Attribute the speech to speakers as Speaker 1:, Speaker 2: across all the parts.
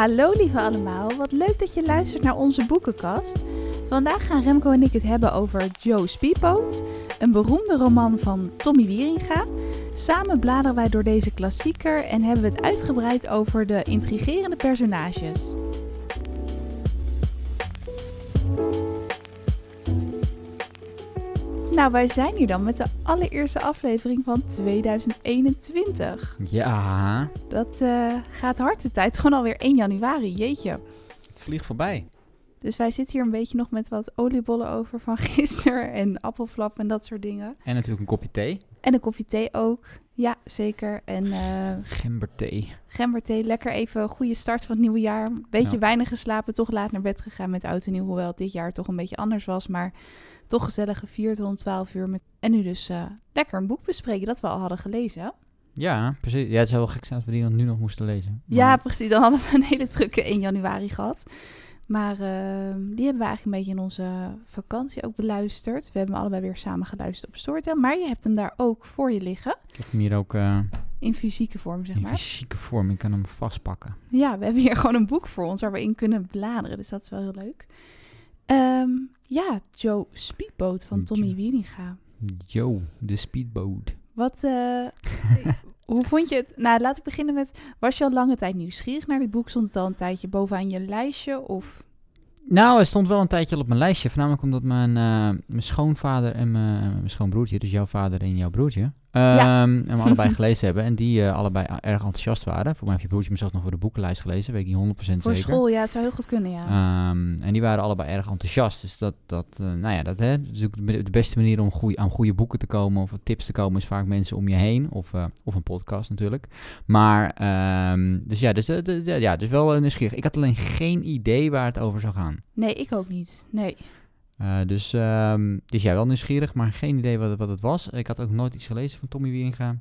Speaker 1: Hallo lieve allemaal, wat leuk dat je luistert naar onze boekenkast. Vandaag gaan Remco en ik het hebben over Joe Speedboat, een beroemde roman van Tommy Wieringa. Samen bladeren wij door deze klassieker en hebben we het uitgebreid over de intrigerende personages. Nou, wij zijn hier dan met de allereerste aflevering van 2021.
Speaker 2: Ja,
Speaker 1: Dat eh, gaat hard de tijd. Gewoon alweer 1 januari, jeetje.
Speaker 2: het vliegt voorbij.
Speaker 1: Dus wij zitten hier een beetje nog met wat oliebollen over van gisteren en appelflap en dat soort dingen.
Speaker 2: En natuurlijk een kopje thee.
Speaker 1: En een koffie thee ook. Ja, zeker. En eh
Speaker 2: Gemberthee.
Speaker 1: gemberthee, lekker even een goede start van het nieuwe jaar. Beetje
Speaker 2: Ja.
Speaker 1: weinig geslapen, toch laat naar bed gegaan met oud en nieuw. Hoewel dit jaar toch een beetje anders was, maar toch gezellig gevierd rond 12 uur. Met... En nu dus eh, lekker een boek bespreken dat we al hadden gelezen.
Speaker 2: Ja, precies. Ja, het zou wel gek zijn als we die dan nu nog moesten lezen.
Speaker 1: Ja, precies. Dan hadden we een hele drukke 1 januari gehad. Maar eh, die hebben we eigenlijk een beetje in onze vakantie ook beluisterd. We hebben hem allebei weer samen geluisterd op Storytel. Maar je hebt hem daar ook voor je liggen.
Speaker 2: Ik heb hem hier ook eh,
Speaker 1: In fysieke vorm, zeg
Speaker 2: in
Speaker 1: maar.
Speaker 2: fysieke vorm. Ik kan hem vastpakken.
Speaker 1: Ja, we hebben hier gewoon een boek voor ons waar we in kunnen bladeren. Dus dat is wel heel leuk. Ehm, ja, Joe Speedboat van Tommy
Speaker 2: Joe.
Speaker 1: Wieringa.
Speaker 2: Yo, de speedboat.
Speaker 1: Wat, eh, hoe vond je het? Nou, laat ik beginnen met, was je al lange tijd nieuwsgierig naar dit boek? Stond het al een tijdje bovenaan je lijstje? Of,
Speaker 2: Nou, hij stond wel een tijdje op mijn lijstje. Voornamelijk omdat mijn, eh, mijn schoonvader en mijn, mijn schoonbroertje, dus jouw vader en jouw broertje,
Speaker 1: Ja.
Speaker 2: ehm, hem allebei gelezen hebben. En die eh, allebei erg enthousiast waren. Voor mij heeft je broertje me zelfs nog voor de boekenlijst gelezen, weet ik niet 100%
Speaker 1: voor
Speaker 2: zeker.
Speaker 1: school, ja, het zou heel goed kunnen, ja.
Speaker 2: Ehm, en die waren allebei erg enthousiast. Dus dat, dat eh, nou ja, dat hè, dat is ook de beste manier om goeie, aan goede boeken te komen of tips te komen, is vaak mensen om je heen. Of, eh, of een podcast natuurlijk. Maar, ehm, dus ja, dus, ja, dus wel nieuwsgierig. Ik had alleen geen idee waar het over zou gaan.
Speaker 1: Nee, ik ook niet. Nee.
Speaker 2: Eh, dus, ehm, dus ja, wel nieuwsgierig, maar geen idee wat, het- wat het was. Ik had ook nooit iets gelezen van Tommy Wieringa.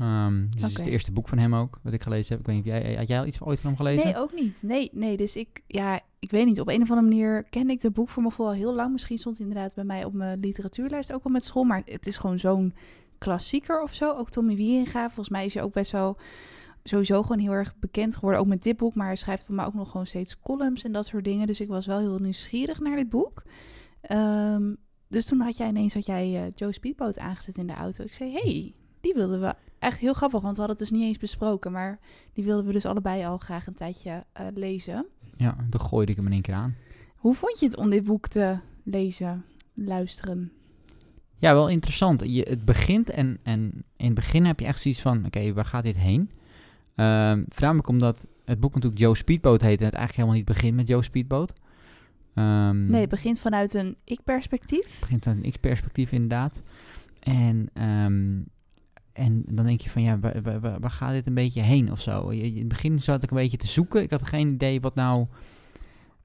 Speaker 2: Ehm dus het is het eerste boek van hem ook, wat ik gelezen heb. Ik weet niet, jij, had jij al iets ooit van hem gelezen?
Speaker 1: Nee, ook niet. Nee, nee, dus ik, ja, ik weet niet. Op een of andere manier kende ik de boek voor gevoel al heel lang. Misschien stond hij inderdaad bij mij op mijn literatuurlijst ook al met school. Maar het is gewoon zo'n klassieker of zo. Ook Tommy Wieringa. Volgens mij is hij ook best wel sowieso gewoon heel erg bekend geworden. Ook met dit boek. Maar hij schrijft voor mij ook nog gewoon steeds columns en dat soort dingen. Dus ik was wel heel nieuwsgierig naar dit boek. Ehm, dus toen had jij ineens had jij, eh, Joe Speedboat aangezet in de auto. Ik zei, hey, die wilden we. Echt heel grappig, want we hadden het dus niet eens besproken. Maar die wilden we dus allebei al graag een tijdje eh, lezen.
Speaker 2: Ja, toen gooide ik hem in één keer aan.
Speaker 1: Hoe vond je het om dit boek te lezen, luisteren?
Speaker 2: Ja, wel interessant. Je, het begint en, en in het begin heb je echt zoiets van, oké, waar gaat dit heen? Ehm voornamelijk omdat het boek natuurlijk Joe Speedboat heet en het eigenlijk helemaal niet begint met Joe Speedboat. Ehm,
Speaker 1: Nee, het begint vanuit een ik-perspectief.
Speaker 2: Het begint uit een x-perspectief inderdaad. En, ehm, en dan denk je van, ja, waar, waar, waar- gaat dit een beetje heen of zo? In het begin zat ik een beetje te zoeken. Ik had geen idee wat nou...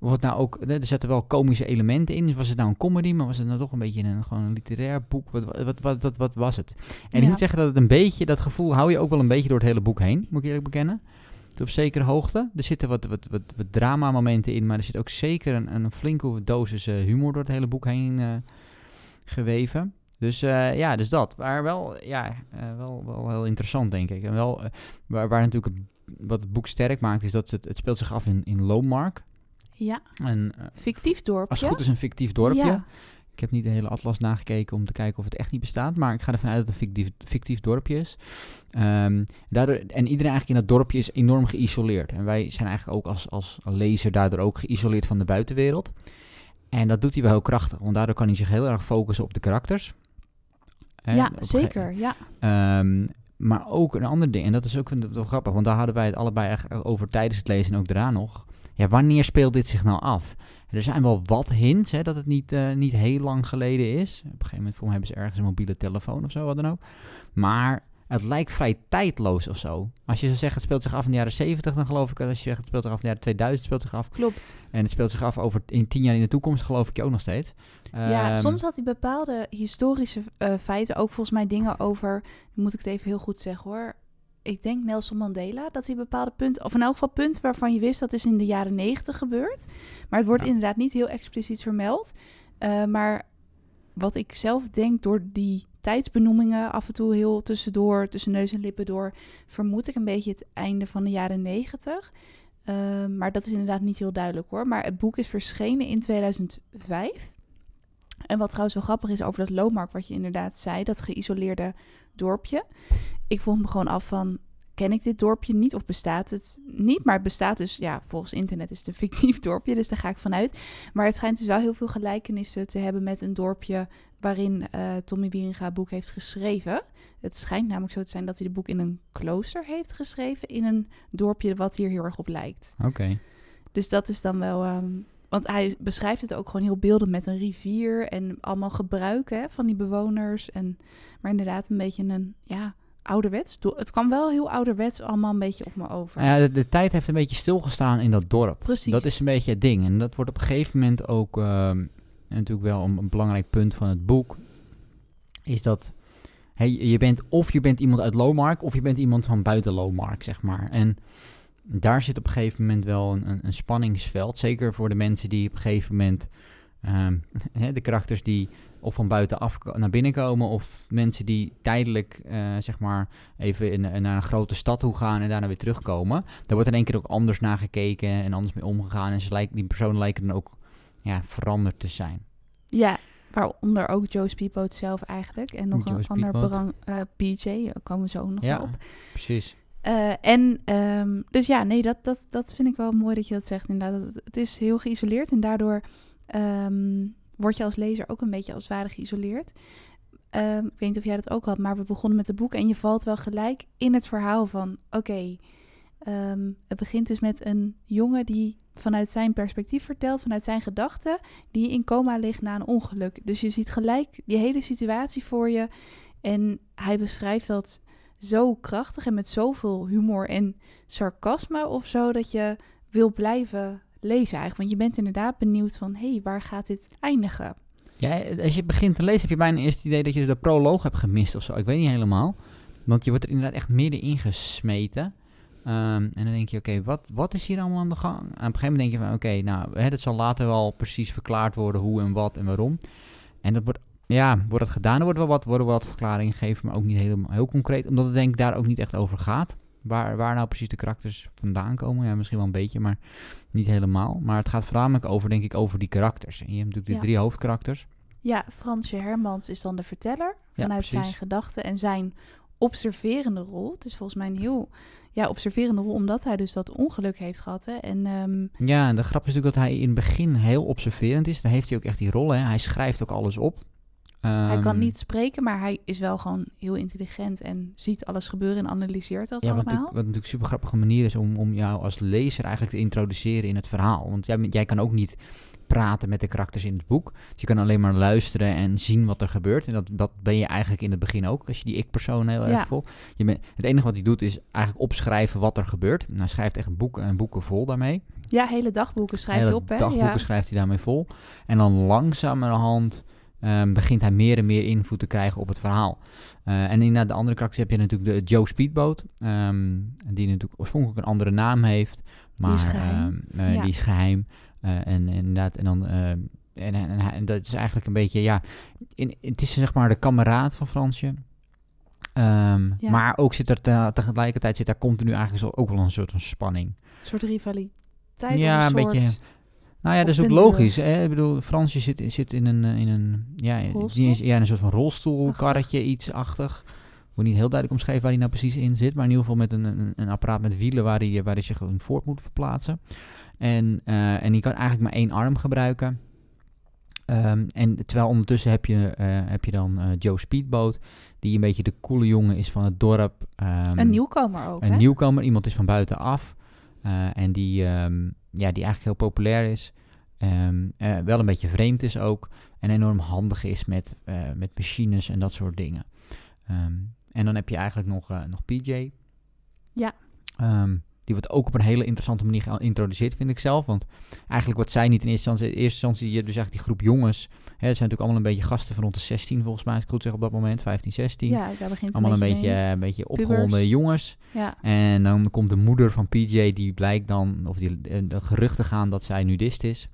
Speaker 2: Wat nou ook, er zaten wel komische elementen in. Was het nou een comedy, maar was het nou toch een beetje een, gewoon een literair boek? Wat, wat, wat, wat, wat, was het? En ik moet zeggen dat het een beetje, dat gevoel hou je ook wel een beetje door het hele boek heen, moet ik eerlijk bekennen. Tot op zekere hoogte. Er zitten wat, wat, wat, wat drama-momenten in, maar er zit ook zeker een, een flinke dosis eh, humor door het hele boek heen eh, geweven. Dus eh, ja, dus dat. Maar wel, ja, wel, wel heel interessant, denk ik. En wel, waar, waar natuurlijk wat het boek sterk maakt, is dat het, het speelt zich af in, in.
Speaker 1: Ja,
Speaker 2: En eh,
Speaker 1: fictief dorpje.
Speaker 2: als het goed is een fictief dorpje.
Speaker 1: Ja,
Speaker 2: Ik heb niet de hele atlas nagekeken om te kijken of het echt niet bestaat. Maar ik ga ervan uit dat het een fictief, fictief dorpje is. Ehm, daardoor, en iedereen eigenlijk in dat dorpje is enorm geïsoleerd. En wij zijn eigenlijk ook als, als lezer daardoor ook geïsoleerd van de buitenwereld. En dat doet hij wel heel krachtig. Want daardoor kan hij zich heel erg focussen op de karakters.
Speaker 1: Ja
Speaker 2: een
Speaker 1: zeker. Ja.
Speaker 2: Ehm, maar ook een ander ding, en dat is ook wel grappig, want daar hadden wij het allebei echt over tijdens het lezen en ook daarna nog. Ja, wanneer speelt dit zich nou af? Er zijn wel wat hints, hè, dat het niet, eh, niet heel lang geleden is. Op een gegeven moment voor mij hebben ze ergens een mobiele telefoon of zo, wat dan ook. Maar het lijkt vrij tijdloos of zo. Als je zou zeggen, het speelt zich af in de jaren 70, dan geloof ik. Als je zegt, het speelt zich af in de jaren 2000, speelt zich af.
Speaker 1: Klopt.
Speaker 2: En het speelt zich af over in tien jaar in de toekomst, geloof ik je ook nog steeds.
Speaker 1: ja,
Speaker 2: Ehm,
Speaker 1: soms had hij bepaalde historische eh, feiten, ook volgens mij dingen over, moet ik het even heel goed zeggen hoor. Ik denk Nelson Mandela, dat hij bepaalde punten, of in elk geval punten waarvan je wist dat is in de jaren negentig gebeurd. Maar het wordt
Speaker 2: Ja.
Speaker 1: inderdaad niet heel expliciet vermeld. Eh, maar wat ik zelf denk door die tijdsbenoemingen af en toe heel tussendoor, tussen neus en lippen door, vermoed ik een beetje het einde van de jaren negentig. Ehm, maar dat is inderdaad niet heel duidelijk hoor. Maar het boek is verschenen in 2005. En wat trouwens wel grappig is over dat Lomark, wat je inderdaad zei, dat geïsoleerde dorpje. Ik vroeg me gewoon af van, ken ik dit dorpje niet of bestaat het niet? Maar het bestaat dus, ja, volgens internet is het een fictief dorpje, dus daar ga ik vanuit. Maar het schijnt dus wel heel veel gelijkenissen te hebben met een dorpje waarin uh, Tommy Wieringa boek heeft geschreven. Het schijnt namelijk zo te zijn dat hij de boek in een klooster heeft geschreven, in een dorpje wat hier heel erg op lijkt.
Speaker 2: Oké.
Speaker 1: Dus dat is dan wel... Um, want hij beschrijft het ook gewoon heel beeldend met een rivier en allemaal gebruiken hè, van die bewoners. En, maar inderdaad een beetje een, ja, ouderwets. Het kwam wel heel ouderwets allemaal een beetje op me over.
Speaker 2: Ja, de, de, tijd heeft een beetje stilgestaan in dat dorp.
Speaker 1: Precies.
Speaker 2: Dat is een beetje het ding. En dat wordt op een gegeven moment ook uh, natuurlijk wel een, een, belangrijk punt van het boek. Is dat hey, je bent of je bent iemand uit Lowmark of je bent iemand van buiten Lowmark, zeg maar. En daar zit op een gegeven moment wel een, een, een spanningsveld. Zeker voor de mensen die op een gegeven moment... Um, de karakters die of van buitenaf naar binnen komen, of mensen die tijdelijk, uh, zeg maar, even in, naar een grote stad toe gaan en daarna weer terugkomen. Daar wordt in één keer ook anders naar gekeken en anders mee omgegaan. En ze lijken, die personen lijken dan ook ja, veranderd te zijn.
Speaker 1: Ja, waaronder ook Joe Speedboat zelf eigenlijk. En nog Joe een ander uh, PJ, daar komen we zo nog
Speaker 2: ja,
Speaker 1: op.
Speaker 2: precies.
Speaker 1: Uh, en um, dus ja, nee, dat, dat, dat vind ik wel mooi dat je dat zegt. Inderdaad, het, is heel geïsoleerd en daardoor um, word je als lezer ook een beetje als ware geïsoleerd. Um, ik weet niet of jij dat ook had, maar we begonnen met het boek en je valt wel gelijk in het verhaal van: oké, het begint dus met een jongen die vanuit zijn perspectief vertelt, vanuit zijn gedachten, die in coma ligt na een ongeluk. Dus je ziet gelijk die hele situatie voor je en hij beschrijft dat zo krachtig en met zoveel humor en sarcasme of zo dat je wil blijven lezen eigenlijk. Want je bent inderdaad benieuwd van, hé, hey, waar gaat dit eindigen?
Speaker 2: Ja, als je begint te lezen heb je bijna eerst het idee dat je de proloog hebt gemist of zo. Ik weet niet helemaal. Want je wordt er inderdaad echt middenin gesmeten. Um, en dan denk je, oké, wat, wat is hier allemaal aan de gang? En op een gegeven moment denk je van, oké, nou, hè, dat zal later wel precies verklaard worden hoe en wat en waarom. En dat wordt, ja, wordt het gedaan. Er wordt wel wat, worden wel wat verklaringen gegeven, maar ook niet helemaal heel concreet. Omdat het denk ik daar ook niet echt over gaat. Waar, waar nou precies de karakters vandaan komen. Ja, misschien wel een beetje, maar niet helemaal. Maar het gaat voornamelijk over, denk ik, over die karakters. En je hebt natuurlijk de drie hoofdkarakters.
Speaker 1: Ja, Fransje Hermans is dan de verteller. Vanuit zijn gedachten en zijn observerende rol. Het is volgens mij een heel ja, observerende rol, omdat hij dus dat ongeluk heeft gehad. Hè? En, um...
Speaker 2: Ja, en de grap is natuurlijk dat hij in het begin heel observerend is. Dan heeft hij ook echt die rol. Hè? Hij schrijft ook alles op
Speaker 1: hij kan ehm, niet spreken, maar hij is wel gewoon heel intelligent en ziet alles gebeuren en analyseert dat
Speaker 2: ja,
Speaker 1: allemaal.
Speaker 2: Wat, wat natuurlijk een super grappige manier is om, om jou als lezer eigenlijk te introduceren in het verhaal. Want jij, jij kan ook niet praten met de karakters in het boek. Dus je kan alleen maar luisteren en zien wat er gebeurt. En dat, dat ben je eigenlijk in het begin ook, als je die ik-persoon heel erg vol. Je het enige wat hij doet is eigenlijk opschrijven wat er gebeurt. Nou, hij schrijft echt boeken en boeken vol daarmee.
Speaker 1: Ja, hele dagboeken schrijft hij op. Hè?
Speaker 2: dagboeken
Speaker 1: ja.
Speaker 2: schrijft hij daarmee vol. En dan langzamerhand um, begint hij meer en meer invloed te krijgen op het verhaal. Uh, en in de andere karakters heb je natuurlijk de Joe Speedboat, um, die natuurlijk oorspronkelijk een andere naam heeft, maar
Speaker 1: die is geheim.
Speaker 2: Uh, ja. die is geheim. Uh, en inderdaad, en dan. En, en, en, dat is eigenlijk een beetje, ja, in, het is zeg maar de kameraad van Fransje. Um, ja. Maar ook zit er te, tegelijkertijd zit daar continu eigenlijk zo ook wel een soort van spanning.
Speaker 1: Een soort rivaliteit.
Speaker 2: Ja, een,
Speaker 1: een
Speaker 2: beetje. Nou ja, dat is ook logisch. Hè? Ik bedoel, Fransje zit, zit in een, in een, ja, die ja, een soort van rolstoelkarretje, iets achtig. Wordt niet heel duidelijk omschreven waar hij nou precies in zit. Maar in ieder geval met een, een, een apparaat met wielen waar hij, waar hij zich gewoon voort moet verplaatsen. En, uh, en die kan eigenlijk maar één arm gebruiken. Um, en terwijl ondertussen heb je, uh, heb je dan uh, Joe Speedboat, die een beetje de coole jongen is van het dorp.
Speaker 1: Um, een nieuwkomer ook,
Speaker 2: Een
Speaker 1: hè?
Speaker 2: nieuwkomer, iemand is van buitenaf. En die, um, ja, die eigenlijk heel populair is. Um, uh, wel een beetje vreemd is ook. En enorm handig is met, uh, met machines en dat soort dingen. Um, en dan heb je eigenlijk nog, uh, nog PJ.
Speaker 1: Ja.
Speaker 2: Um, die wordt ook op een hele interessante manier geïntroduceerd, vind ik zelf. Want eigenlijk wordt zij niet in eerste instantie... In eerste instantie dus eigenlijk die groep jongens... Hè, het zijn natuurlijk allemaal een beetje gasten van rond de 16 volgens mij. Als ik goed zeg op dat moment. 15, 16.
Speaker 1: Ja, daar begint
Speaker 2: Allemaal
Speaker 1: een
Speaker 2: beetje,
Speaker 1: beetje,
Speaker 2: een beetje opgewonden jongens.
Speaker 1: Ja.
Speaker 2: En dan komt de moeder van PJ, die blijkt dan... Of die, de geruchten gaan dat zij nudist is.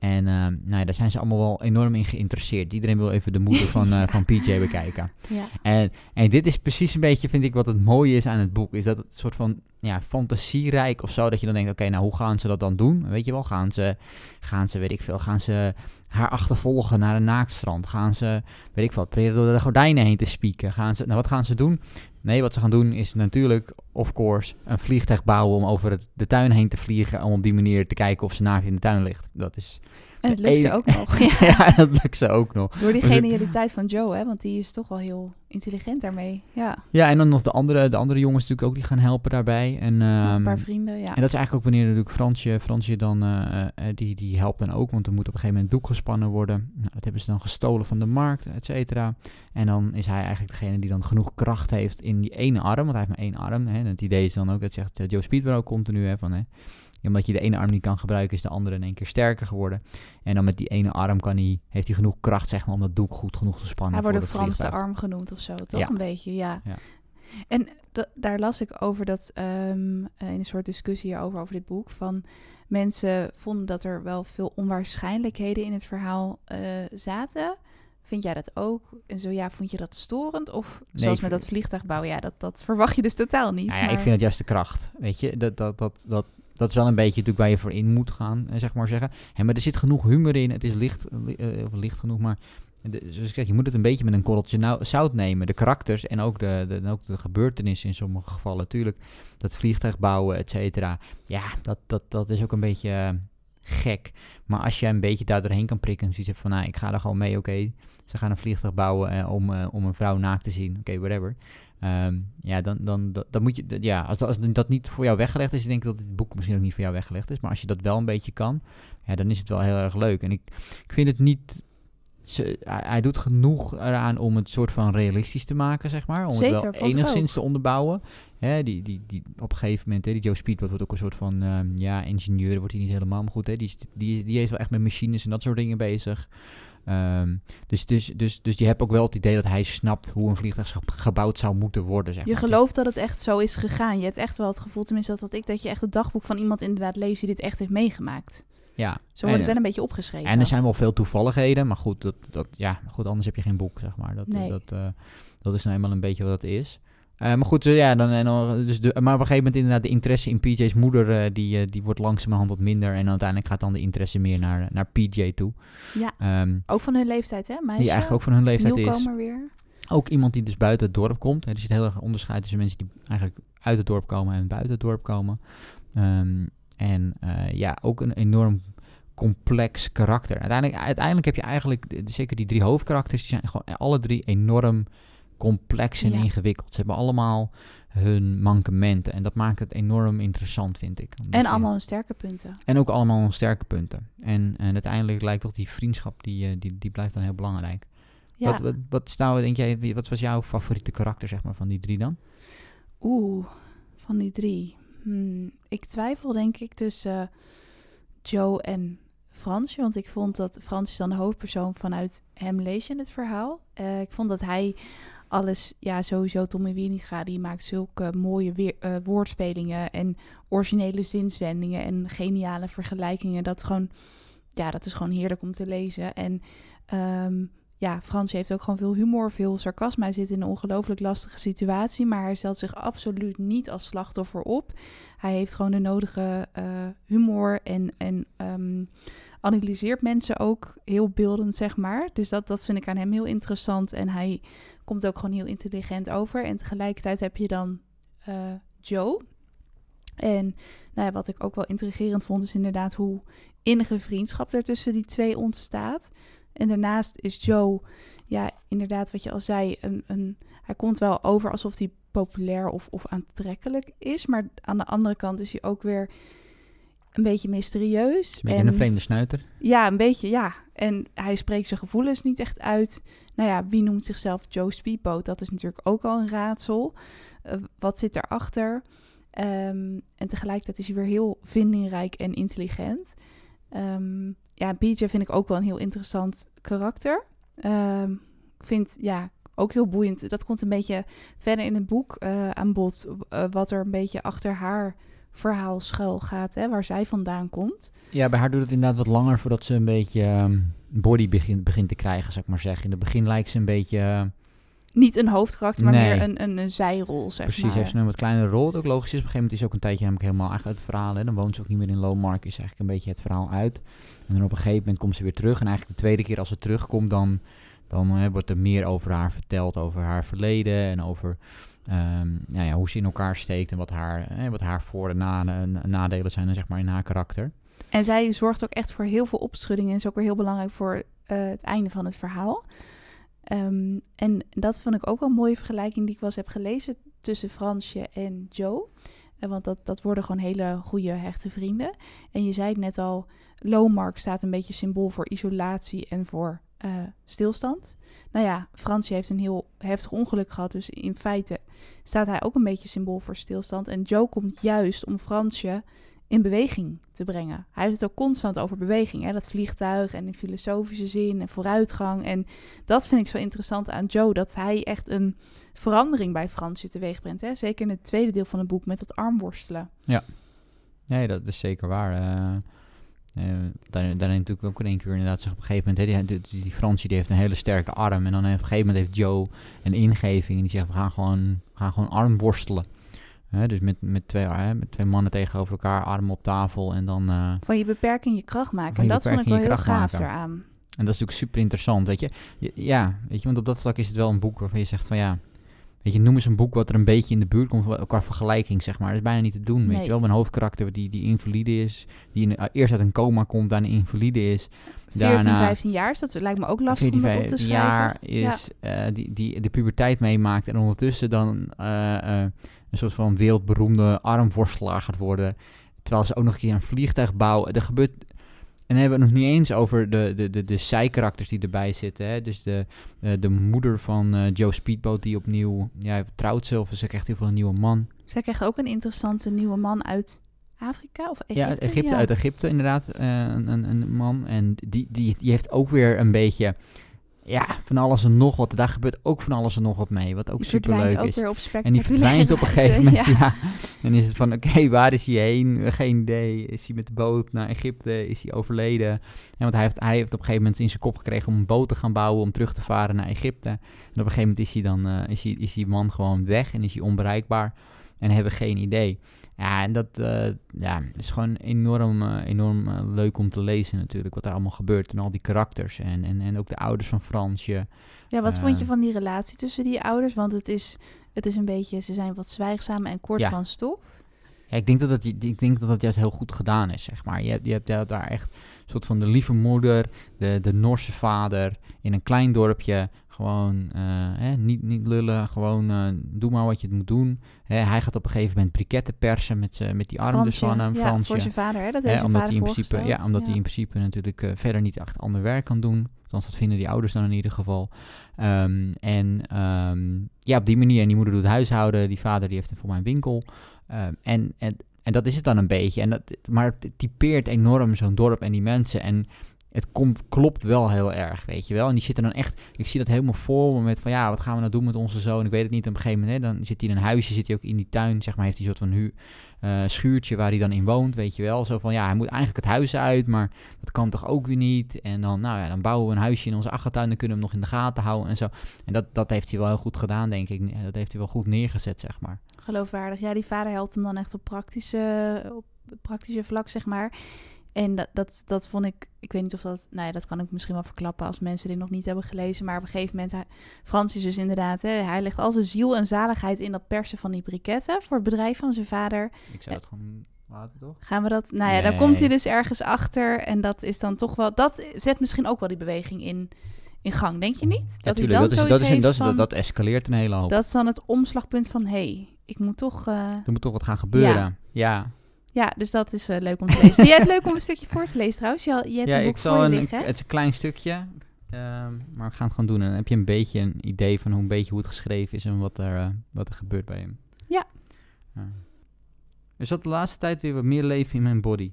Speaker 2: En uh, nou ja, daar zijn ze allemaal wel enorm in geïnteresseerd. Iedereen wil even de moeder van, uh, van PJ bekijken.
Speaker 1: Ja.
Speaker 2: En, en dit is precies een beetje, vind ik, wat het mooie is aan het boek. Is dat het soort van ja, fantasierijk of zo. Dat je dan denkt, oké, nou hoe gaan ze dat dan doen? Weet je wel, gaan ze, gaan ze, weet ik veel, gaan ze haar achtervolgen naar een naaktstrand? Gaan ze, weet ik veel, proberen door de gordijnen heen te spieken? Gaan ze, nou wat gaan ze doen? Nee, wat ze gaan doen is natuurlijk, of course, een vliegtuig bouwen om over het, de tuin heen te vliegen. Om op die manier te kijken of ze naakt in de tuin ligt. Dat is...
Speaker 1: En het lukt ze ook nog. Ja.
Speaker 2: ja, dat lukt ze ook nog.
Speaker 1: Door die genialiteit van Joe, hè? Want die is toch wel heel intelligent daarmee. Ja,
Speaker 2: Ja, en dan nog de andere, de andere jongens natuurlijk ook die gaan helpen daarbij. En,
Speaker 1: een
Speaker 2: ehm,
Speaker 1: paar vrienden, ja.
Speaker 2: En dat is eigenlijk ook wanneer natuurlijk Fransje, Fransje dan, eh, eh, die, die helpt dan ook, want er moet op een gegeven moment doek gespannen worden. Nou, dat hebben ze dan gestolen van de markt, et cetera. En dan is hij eigenlijk degene die dan genoeg kracht heeft in die ene arm, want hij heeft maar één arm. Hè. En het idee is dan ook, dat zegt eh, Joe Speedwell ook continu, hè, van, hè, omdat je de ene arm niet kan gebruiken, is de andere in één keer sterker geworden. En dan met die ene arm kan hij, heeft hij genoeg kracht, zeg maar, om dat doek goed genoeg te spannen
Speaker 1: Hij
Speaker 2: voor
Speaker 1: wordt de Frans de arm genoemd of zo, toch?
Speaker 2: Ja.
Speaker 1: Een beetje, ja.
Speaker 2: Ja.
Speaker 1: En da- daar las ik over dat, ehm, eh, in een soort discussie hierover, over dit boek, van mensen vonden dat er wel veel onwaarschijnlijkheden in het verhaal eh, zaten. Vind jij dat ook? En zo ja, vond je dat storend? Of zoals met dat vliegtuigbouw, ja, dat, dat verwacht je dus totaal niet.
Speaker 2: Nou ja,
Speaker 1: maar...
Speaker 2: ik vind het juist de kracht. Weet je, dat, dat, dat, dat, dat is wel een beetje natuurlijk waar je voor in moet gaan, eh, zeg maar zeggen. Maar er zit genoeg humor in. Het is licht, li- eh, of licht genoeg, maar de, zoals ik zeg, je moet het een beetje met een korreltje nou, zout nemen. De karakters en ook de, de, en ook de gebeurtenissen in sommige gevallen. Natuurlijk, dat vliegtuig bouwen, et cetera. Ja, dat, dat, dat is ook een beetje eh, gek. Maar als je een beetje daar doorheen kan prikken en zoiets hebt van, nou, ik ga er gewoon mee, oké. Ze gaan een vliegtuig bouwen eh, om, eh, om een vrouw naakt te zien. Oké, whatever. Ehm, ja, dan, dan, dan, moet je, ja, als, als dat niet voor jou weggelegd is, denk ik dat dit boek misschien ook niet voor jou weggelegd is. Maar als je dat wel een beetje kan, ja, dan is het wel heel erg leuk. En ik, ik vind het niet, ze, hij, doet genoeg eraan om het soort van realistisch te maken, zeg maar. Om
Speaker 1: Zeker,
Speaker 2: het wel enigszins te onderbouwen. Hè, die, die, die, op een gegeven moment, hè, die Joe Speedboat wordt ook een soort van, ehm, ja, ingenieur wordt hij niet helemaal, maar goed, hè, die, is, die, die is wel echt met machines en dat soort dingen bezig. Ehm, dus, dus, dus, dus je hebt ook wel het idee dat hij snapt hoe een vliegtuig ge- gebouwd zou moeten worden, zeg
Speaker 1: Je
Speaker 2: maar.
Speaker 1: gelooft dat het echt zo is gegaan. Je hebt echt wel het gevoel, tenminste dat had ik, dat je echt het dagboek van iemand inderdaad leest die dit echt heeft meegemaakt.
Speaker 2: Ja.
Speaker 1: Zo wordt het wel een beetje opgeschreven.
Speaker 2: En er zijn wel veel toevalligheden, maar goed, dat, dat, ja, goed anders heb je geen boek, zeg maar. Dat,
Speaker 1: Nee.
Speaker 2: dat, eh, dat is nou eenmaal een beetje wat dat is. Eh, maar goed, eh, ja, dan, en dan, dus de, maar op een gegeven moment inderdaad de interesse in PJ's moeder, eh, die, eh, die wordt langzamerhand wat minder. En uiteindelijk gaat dan de interesse meer naar, naar PJ toe.
Speaker 1: Ja,
Speaker 2: Ehm,
Speaker 1: ook van hun leeftijd, hè? Meisje,
Speaker 2: die eigenlijk ook van hun leeftijd is.
Speaker 1: weer.
Speaker 2: Ook iemand die dus buiten het dorp komt. Er zit heel erg onderscheid tussen mensen die eigenlijk uit het dorp komen en buiten het dorp komen. Ehm, en eh, ja, ook een enorm complex karakter. Uiteindelijk, uiteindelijk heb je eigenlijk, zeker die drie hoofdkarakters, die zijn gewoon alle drie enorm complex en
Speaker 1: Ja.
Speaker 2: ingewikkeld. Ze hebben allemaal hun mankementen. En dat maakt het enorm interessant, vind ik.
Speaker 1: En allemaal hun sterke punten.
Speaker 2: en ook allemaal hun sterke punten. En, en uiteindelijk lijkt toch die vriendschap, die, eh, die, die blijft dan heel belangrijk.
Speaker 1: Ja,
Speaker 2: Wat, wat, wat, nou, denk jij, wat was jouw favoriete karakter zeg maar, van die drie dan?
Speaker 1: oeh, van die drie. Hmm, ik twijfel denk ik tussen Joe en Fransje. Want ik vond dat Frans dan de hoofdpersoon vanuit hem lees je het verhaal. Eh, ik vond dat hij alles, ja sowieso Tommy Wieringa, die maakt zulke mooie weer, eh, woordspelingen en originele zinswendingen en geniale vergelijkingen. Dat gewoon, ja, dat is gewoon heerlijk om te lezen. En ehm, ja, Frans heeft ook gewoon veel humor, veel sarcasme. Hij zit in een ongelooflijk lastige situatie, maar hij stelt zich absoluut niet als slachtoffer op. Hij heeft gewoon de nodige eh, humor en, en ehm, analyseert mensen ook heel beeldend, zeg maar. Dus dat, dat vind ik aan hem heel interessant. En hij komt ook gewoon heel intelligent over. En tegelijkertijd heb je dan eh, Joe. En nou ja, wat ik ook wel intrigerend vond, is inderdaad hoe innige vriendschap er tussen die twee ontstaat. En daarnaast is Joe, ja, inderdaad, wat je al zei, een, een, hij komt wel over alsof hij populair of, of aantrekkelijk is. Maar aan de andere kant is hij ook weer een beetje mysterieus.
Speaker 2: Een beetje
Speaker 1: en,
Speaker 2: een vreemde snuiter.
Speaker 1: Ja, een beetje, ja. En hij spreekt zijn gevoelens niet echt uit. Nou ja, wie noemt zichzelf Joe Speedboat? Dat is natuurlijk ook al een raadsel. Eh, wat zit erachter? Ehm en tegelijkertijd is hij weer heel vindingrijk en intelligent. Ehm, ja, PJ vind ik ook wel een heel interessant karakter. Ehm, ik vind, ja, ook heel boeiend. Dat komt een beetje verder in het boek eh, aan bod. eh, wat er een beetje achter haar verhaal schuil gaat, hè, waar zij vandaan komt.
Speaker 2: Ja, bij haar doet het inderdaad wat langer voordat ze een beetje ehm, body begint, begint te krijgen, zou ik maar zeggen. In het begin lijkt ze een beetje...
Speaker 1: Niet een hoofdkarakter, maar
Speaker 2: Nee.
Speaker 1: meer een, een, een zijrol, zeg
Speaker 2: precies,
Speaker 1: maar.
Speaker 2: heeft ze een wat kleinere rol. Wat ook logisch is. Op een gegeven moment is ze ook een tijdje namelijk helemaal uit het verhaal. Hè. Dan woont ze ook niet meer in Lowmark, is eigenlijk een beetje het verhaal uit. En dan op een gegeven moment komt ze weer terug. En eigenlijk de tweede keer als ze terugkomt, dan, dan eh, wordt er meer over haar verteld. Over haar verleden en over ehm, nou ja, hoe ze in elkaar steekt. En wat haar, eh, wat haar voor- en na- nadelen zijn zeg maar, in haar karakter.
Speaker 1: En zij zorgt ook echt voor heel veel opschudding en is ook weer heel belangrijk voor eh, het einde van het verhaal. Ehm, en dat vond ik ook wel een mooie vergelijking die ik wel eens heb gelezen tussen Fransje en Joe. Eh, want dat, dat worden gewoon hele goede, hechte vrienden. En je zei het net al, Lowmark staat een beetje symbool voor isolatie en voor eh, stilstand. Nou ja, Fransje heeft een heel heftig ongeluk gehad, dus in feite staat hij ook een beetje symbool voor stilstand. En Joe komt juist om Fransje in beweging te brengen. Hij heeft het ook constant over beweging. Hè? Dat vliegtuig en in filosofische zin en vooruitgang. En dat vind ik zo interessant aan Joe. Dat hij echt een verandering bij Fransje teweeg brengt. Hè? Zeker in het tweede deel van het boek met dat armworstelen.
Speaker 2: Nee, dat is zeker waar. Eh eh, daar, daarin natuurlijk ook in één keer inderdaad zeg op een gegeven moment, hè, die, die, die die heeft een hele sterke arm en dan op een gegeven moment heeft Joe een ingeving en die zegt we gaan gewoon, we gaan gewoon armworstelen. Dus met, met, twee, met twee mannen tegenover elkaar, armen op tafel en dan... eh,
Speaker 1: Van je beperking je kracht maken. En dat vond ik wel heel gaaf
Speaker 2: maken.
Speaker 1: eraan.
Speaker 2: En dat is natuurlijk super interessant, weet je. Je- Ja, weet je, want op dat vlak is het wel een boek waarvan je zegt van ja, weet je, noem eens een boek wat er een beetje in de buurt komt qua vergelijking, zeg maar. Dat is bijna niet te doen, weet je wel. Een hoofdkarakter die, die invalide is, die in, eh, eerst uit een coma komt, daarna invalide is.
Speaker 1: 14,
Speaker 2: Daarna-
Speaker 1: 15 jaar, dus dat lijkt me ook lastig om dat op te
Speaker 2: 14
Speaker 1: schrijven.
Speaker 2: jaar is, eh, die, die de puberteit meemaakt en ondertussen dan een soort van wereldberoemde armworstelaar gaat worden. Terwijl ze ook nog een keer een vliegtuig bouwen. Er gebeurt... En dan hebben we het nog niet eens over de, de, de, de zijkarakters die erbij zitten. Hè? Dus de, eh, de moeder van eh, Joe Speedboat die opnieuw ja, trouwt zelf. Dus ze krijgt heel veel een nieuwe man.
Speaker 1: Zij krijgt ook een interessante nieuwe man uit Afrika of Egypte.
Speaker 2: Ja, Egypte,
Speaker 1: Ja.
Speaker 2: uit Egypte inderdaad, eh, een, een, een man. En die, die, die heeft ook weer een beetje, ja, van alles en nog wat. Daar gebeurt ook van alles en nog wat mee, wat ook
Speaker 1: Die
Speaker 2: super
Speaker 1: verdwijnt
Speaker 2: leuk
Speaker 1: ook
Speaker 2: is.
Speaker 1: weer op
Speaker 2: En die verdwijnt op een gegeven moment,
Speaker 1: ja.
Speaker 2: ja. Dan is het van, oké, waar is hij heen? Geen idee. Is hij met de boot naar Egypte? Is hij overleden? En want hij heeft, hij heeft op een gegeven moment in zijn kop gekregen om een boot te gaan bouwen om terug te varen naar Egypte. En op een gegeven moment is hij dan, eh, is, hij, is die man gewoon weg en is hij onbereikbaar. En hebben geen idee. Ja, en dat eh, ja, is gewoon enorm, eh, enorm eh, leuk om te lezen natuurlijk, wat er allemaal gebeurt. En al die karakters en, en, en ook de ouders van Fransje.
Speaker 1: Ja, wat vond je van die relatie tussen die ouders? Want het is, het is een beetje, ze zijn wat zwijgzaam en kort
Speaker 2: Ja.
Speaker 1: van stof.
Speaker 2: Ja, ik denk dat het, ik denk dat het juist heel goed gedaan is, zeg maar. Je hebt, je hebt daar- echt een soort van de lieve moeder, de, de Norse vader, in een klein dorpje, gewoon eh, hè, niet, niet lullen, gewoon eh, doe maar wat je moet doen. Hè, hij gaat op een gegeven moment briketten persen met, met die arm dus van hem,
Speaker 1: ja,
Speaker 2: Fransje.
Speaker 1: voor zijn vader, hè? Dat heeft
Speaker 2: omdat
Speaker 1: vader
Speaker 2: hij in principe, ja, omdat hij in principe natuurlijk eh, verder niet echt ander werk kan doen. Althans, dat vinden die ouders dan in ieder geval. Ehm, en ehm, ja, op die manier. En die moeder doet huishouden. Die vader die heeft voor mij een winkel. Ehm, en, en, en dat is het dan een beetje. En dat, maar het typeert enorm zo'n dorp en die mensen. En het komt, klopt wel heel erg, weet je wel. En die zitten dan echt... Ik zie dat helemaal voor me met van... Ja, wat gaan we nou doen met onze zoon? Ik weet het niet. Op een gegeven moment, hè, dan zit hij in een huisje. Zit hij ook in die tuin, zeg maar. Heeft hij een soort van eh, schuurtje waar hij dan in woont, weet je wel. Zo van, ja, hij moet eigenlijk het huis uit, maar dat kan toch ook weer niet. En dan, nou ja, dan bouwen we een huisje in onze achtertuin, dan kunnen we hem nog in de gaten houden en zo. En dat, dat heeft hij wel heel goed gedaan, denk ik. Dat heeft hij wel goed neergezet, zeg maar.
Speaker 1: Geloofwaardig. Ja, die vader helpt hem dan echt op praktische, op praktische vlak, zeg maar. En dat, dat, dat vond ik, ik weet niet of dat, nou ja, dat kan ik misschien wel verklappen als mensen dit nog niet hebben gelezen. Maar op een gegeven moment, hij, Frans is dus inderdaad, hè, hij legt al zijn ziel en zaligheid in dat persen van die briketten voor het bedrijf van zijn vader.
Speaker 2: Ik zou het gewoon laten, toch?
Speaker 1: Gaan we dat, nou ja, daar
Speaker 2: Nee.
Speaker 1: komt hij dus ergens achter. En dat is dan toch wel, dat zet misschien ook wel die beweging in, in gang, denk je niet?
Speaker 2: Ja,
Speaker 1: Dat hij dan
Speaker 2: Dat, is,
Speaker 1: zoiets
Speaker 2: dat, is,
Speaker 1: heeft
Speaker 2: dat, is,
Speaker 1: van,
Speaker 2: dat, dat escaleert een hele hoop.
Speaker 1: dat is dan het omslagpunt van, hé, hey, ik moet toch... eh,
Speaker 2: er moet toch wat gaan gebeuren. Ja,
Speaker 1: Ja, dus dat is eh, leuk om te lezen. Vind jij het leuk om een stukje voor te lezen trouwens? Je, je hebt
Speaker 2: ja
Speaker 1: een boek
Speaker 2: ik
Speaker 1: voor je
Speaker 2: een,
Speaker 1: liggen, hè?
Speaker 2: het is een klein stukje, ehm, maar we gaan het gewoon doen. En dan heb je een beetje een idee van hoe, een beetje hoe het geschreven is en wat er, eh, wat er gebeurt bij hem.
Speaker 1: Ja.
Speaker 2: Ja. Er zat de laatste tijd weer wat meer leven in mijn body.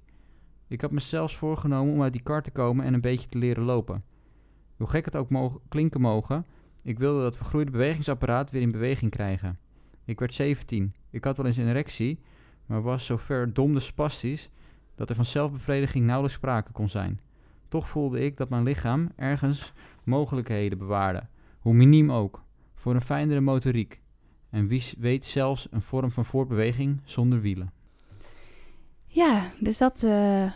Speaker 2: Ik had me zelfs voorgenomen om uit die kar te komen en een beetje te leren lopen. Hoe gek het ook mogen, klinken mogen, ik wilde dat vergroeide bewegingsapparaat weer in beweging krijgen. Ik werd 17. Ik had wel eens een erectie, maar was zover dom spastisch dat er van zelfbevrediging nauwelijks sprake kon zijn. Toch voelde ik dat mijn lichaam ergens mogelijkheden bewaarde, hoe miniem ook, voor een fijnere motoriek. En wie weet zelfs een vorm van voortbeweging zonder wielen.
Speaker 1: Ja, dus dat uh,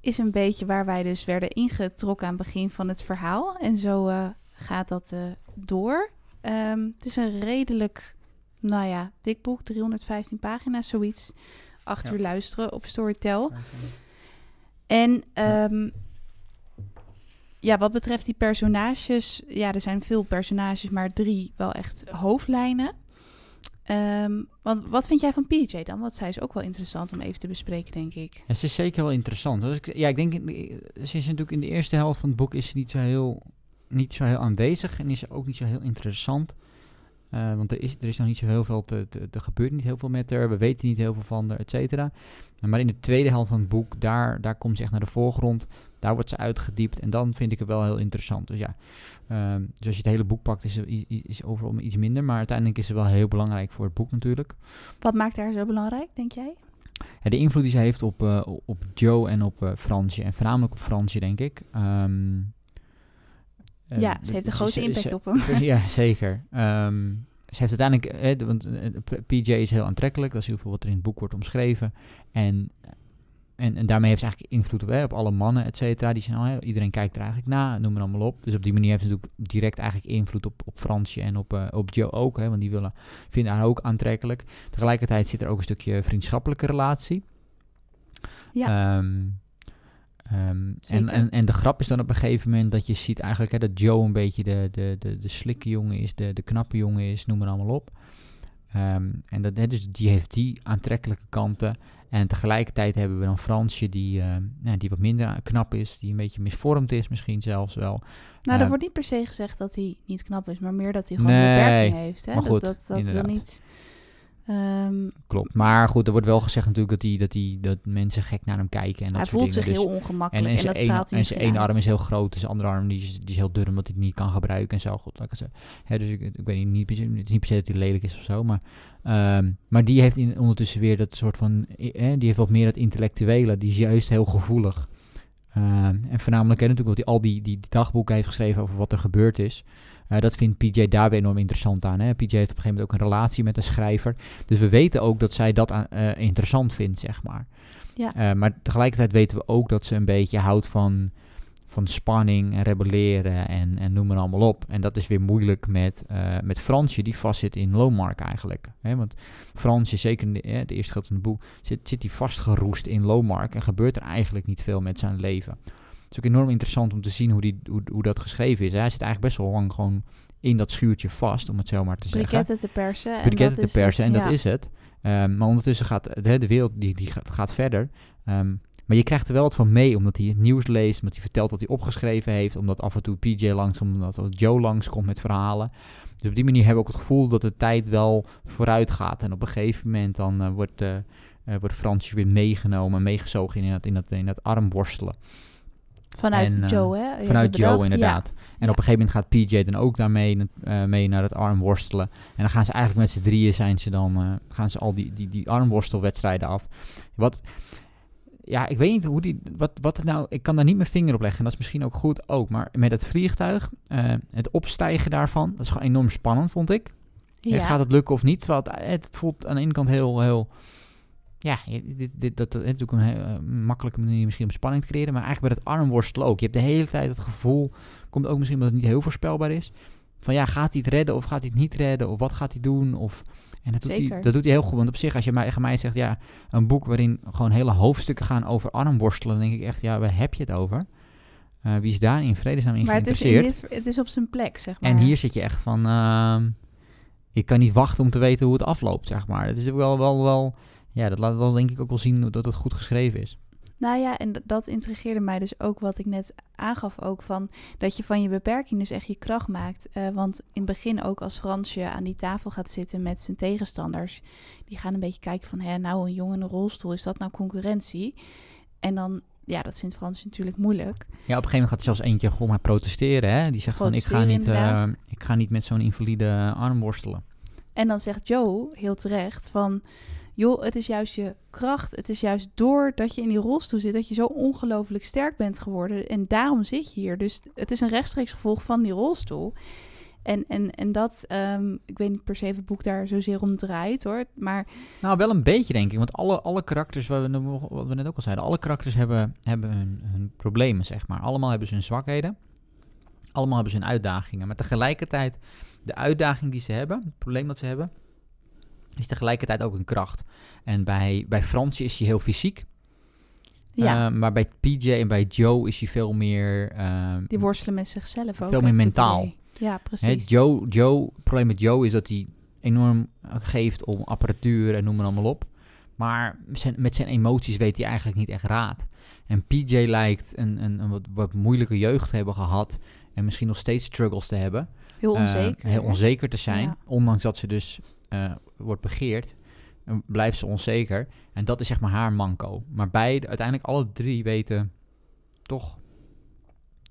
Speaker 1: is een beetje waar wij dus werden ingetrokken aan het begin van het verhaal. En zo uh, gaat dat uh, door. Um, het is een redelijk, nou ja, dik boek, 315 pagina's, zoiets. Acht ja. uur luisteren op Storytel. En um, ja, wat betreft die personages, ja, er zijn veel personages, maar drie wel echt hoofdlijnen. Um, want wat vind jij van PJ dan? Want zij is ook wel interessant om even te bespreken, denk ik.
Speaker 2: Ja, ze is zeker wel interessant. Dus ik, ja, ik denk, ze is natuurlijk in de eerste helft van het boek is ze niet zo heel, niet zo heel aanwezig en is ze ook niet zo heel interessant. Uh, want er is, er is nog niet zo heel veel te, te, er gebeurt niet heel veel met haar, we weten niet heel veel van haar, et cetera. Maar in de tweede helft van het boek, daar, daar komt ze echt naar de voorgrond. Daar wordt ze uitgediept en dan vind ik het wel heel interessant. Dus ja, um, dus als je het hele boek pakt, is ze is overal iets minder. Maar uiteindelijk is ze wel heel belangrijk voor het boek natuurlijk.
Speaker 1: Wat maakt haar zo belangrijk, denk jij?
Speaker 2: Ja, de invloed die ze heeft op, uh, op Joe en op uh, Fransje. En voornamelijk op Fransje, denk ik. Um,
Speaker 1: ja, ze heeft een grote impact op hem.
Speaker 2: Ja, zeker. Um, ze heeft uiteindelijk, eh, want PJ is heel aantrekkelijk, dat is heel veel wat er in het boek wordt omschreven. En, en, en daarmee heeft ze eigenlijk invloed op, hè, op alle mannen, et cetera. Die zijn al, iedereen kijkt er eigenlijk na, noem maar allemaal op. Dus op die manier heeft ze natuurlijk direct eigenlijk invloed op, op Fransje en op, uh, op Joe ook, hè, want die willen, vinden haar ook aantrekkelijk. Tegelijkertijd zit er ook een stukje vriendschappelijke relatie.
Speaker 1: Ja.
Speaker 2: Um, Um, en, en, en de grap is dan op een gegeven moment dat je ziet eigenlijk hè, dat Joe een beetje de, de, de, de slikke jongen is, de, de knappe jongen is, noem maar allemaal op. Um, en dat, hè, dus die heeft die aantrekkelijke kanten. En tegelijkertijd hebben we dan Fransje die, uh, nou, die wat minder knap is, die een beetje misvormd is misschien zelfs wel.
Speaker 1: Nou, uh, er wordt niet per se gezegd dat hij niet knap is, maar meer dat hij gewoon nee, een beperking heeft. Hè?
Speaker 2: Maar goed,
Speaker 1: dat dat, dat wil niet... Um,
Speaker 2: Klopt. Maar goed, er wordt wel gezegd natuurlijk dat, die, dat, die, dat mensen gek naar hem kijken. En dat
Speaker 1: hij voelt zich
Speaker 2: dus,
Speaker 1: heel ongemakkelijk. En, en, en dat En
Speaker 2: zijn ene arm is heel groot, dus zijn andere arm die is, die is heel dun omdat hij het niet kan gebruiken en zo. Goed, ze. Hè, dus ik, ik weet niet, niet, het is niet per se dat hij lelijk is of zo. Maar, um, maar die heeft in, ondertussen weer dat soort van. Eh, die heeft wat meer dat intellectuele. Die is juist heel gevoelig. Um, en voornamelijk hè, natuurlijk wat hij al die, die, die dagboeken heeft geschreven over wat er gebeurd is. Uh, dat vindt PJ daar weer enorm interessant aan. Hè? PJ heeft op een gegeven moment ook een relatie met een schrijver. Dus we weten ook dat zij dat aan, uh, interessant vindt, zeg maar.
Speaker 1: Ja.
Speaker 2: Uh, maar tegelijkertijd weten we ook dat ze een beetje houdt van, van spanning en rebelleren en, en noem maar allemaal op. En dat is weer moeilijk met, met Fransje, die vastzit in Lomark eigenlijk. Hè? Want Fransje, zeker in de, het eerste gedeelte van het boek, zit, zit hij vastgeroest in Lomark en gebeurt er eigenlijk niet veel met zijn leven. Het is ook enorm interessant om te zien hoe, die, hoe, hoe dat geschreven is. Hij zit eigenlijk best wel lang gewoon in dat schuurtje vast, om het zo maar te zeggen.
Speaker 1: Briketten te persen.
Speaker 2: Briketten te persen, het, en ja. dat is het. Um, maar ondertussen gaat de, de wereld die, die gaat, gaat verder. Um, maar je krijgt er wel wat van mee, omdat hij het nieuws leest, omdat hij vertelt wat hij opgeschreven heeft, omdat af en toe PJ langskomt, omdat Joe langskomt met verhalen. Dus op die manier hebben we ook het gevoel dat de tijd wel vooruit gaat. En op een gegeven moment dan uh, wordt, uh, uh, wordt Fransje weer meegenomen, meegezogen in dat, in dat, in dat armworstelen.
Speaker 1: Vanuit
Speaker 2: en, uh,
Speaker 1: Joe, hè? Je
Speaker 2: vanuit Joe, inderdaad.
Speaker 1: Ja.
Speaker 2: En op een gegeven moment gaat PJ dan ook daarmee uh, mee naar het armworstelen. En dan gaan ze eigenlijk met z'n drieën zijn ze dan, uh, gaan ze al die, die, die armworstelwedstrijden af. Wat, ja, ik weet niet hoe die, wat, wat het nou, ik kan daar niet mijn vinger op leggen. En dat is misschien ook goed ook. Maar met het vliegtuig, uh, het opstijgen daarvan, dat is gewoon enorm spannend, vond ik.
Speaker 1: Ja.
Speaker 2: Gaat het lukken of niet? Terwijl het, het voelt aan de ene kant heel, heel ja, dit, dit, dat, dat is natuurlijk een heel, uh, makkelijke manier misschien om spanning te creëren. Maar eigenlijk bij het armworstelen ook. Je hebt de hele tijd het gevoel, komt ook misschien omdat het niet heel voorspelbaar is. Van ja, gaat hij het redden of gaat hij het niet redden? Of wat gaat hij doen? Of, en dat doet, hij, dat doet hij heel goed. Want op zich, als je mij, mij zegt, ja, een boek waarin gewoon hele hoofdstukken gaan over armworstelen. Dan denk ik echt, ja, waar heb je het over? Uh, wie is daar in vredesnaam in
Speaker 1: maar
Speaker 2: geïnteresseerd?
Speaker 1: Het is, in dit, het is op zijn plek, zeg maar.
Speaker 2: En hier zit je echt van, uh, ik kan niet wachten om te weten hoe het afloopt, zeg maar. Het is wel, wel, wel ja, dat laat wel denk ik ook wel zien dat het goed geschreven is.
Speaker 1: Nou ja, en dat intrigeerde mij dus ook wat ik net aangaf ook van dat je van je beperking dus echt je kracht maakt. Uh, want in het begin ook als Fransje aan die tafel gaat zitten met zijn tegenstanders, die gaan een beetje kijken van, hè, nou een jongen in een rolstoel, is dat nou concurrentie? En dan, ja, dat vindt Frans natuurlijk moeilijk.
Speaker 2: Ja, op een gegeven moment gaat zelfs eentje gewoon maar protesteren, hè? Die zegt van, ik ga niet, uh, ik ga niet met zo'n invalide arm worstelen.
Speaker 1: En dan zegt Joe heel terecht van joh, het is juist je kracht. Het is juist doordat je in die rolstoel zit, dat je zo ongelooflijk sterk bent geworden. En daarom zit je hier. Dus het is een rechtstreeks gevolg van die rolstoel. En, en, en dat, ehm, ik weet niet per se of het boek daar zozeer om draait hoor. Maar
Speaker 2: Nou, wel een beetje denk ik. Want alle, alle karakters, wat we, wat we net ook al zeiden, alle karakters hebben, hebben hun, hun problemen, zeg maar. Allemaal hebben ze hun zwakheden. Allemaal hebben ze hun uitdagingen. Maar tegelijkertijd, de uitdaging die ze hebben, het probleem dat ze hebben, is tegelijkertijd ook een kracht. En bij, bij Fransje is hij heel fysiek.
Speaker 1: ja,
Speaker 2: Eh, maar bij PJ en bij Joe is hij veel meer... eh,
Speaker 1: die worstelen met zichzelf ook.
Speaker 2: veel meer mentaal.
Speaker 1: Ja,
Speaker 2: Hè,
Speaker 1: precies.
Speaker 2: Joe, Joe, het probleem met Joe is dat hij enorm geeft om apparatuur en noem maar allemaal op. Maar zijn, met zijn emoties weet hij eigenlijk niet echt raad. En PJ lijkt een, een, een wat, wat moeilijke jeugd te hebben gehad. En misschien nog steeds struggles te hebben.
Speaker 1: heel
Speaker 2: Eh,
Speaker 1: onzeker.
Speaker 2: heel onzeker te zijn.
Speaker 1: Ja.
Speaker 2: Ondanks dat ze dus eh, wordt begeerd. eh, blijft ze onzeker. En dat is zeg maar haar manco. Maar beide, uiteindelijk alle drie weten toch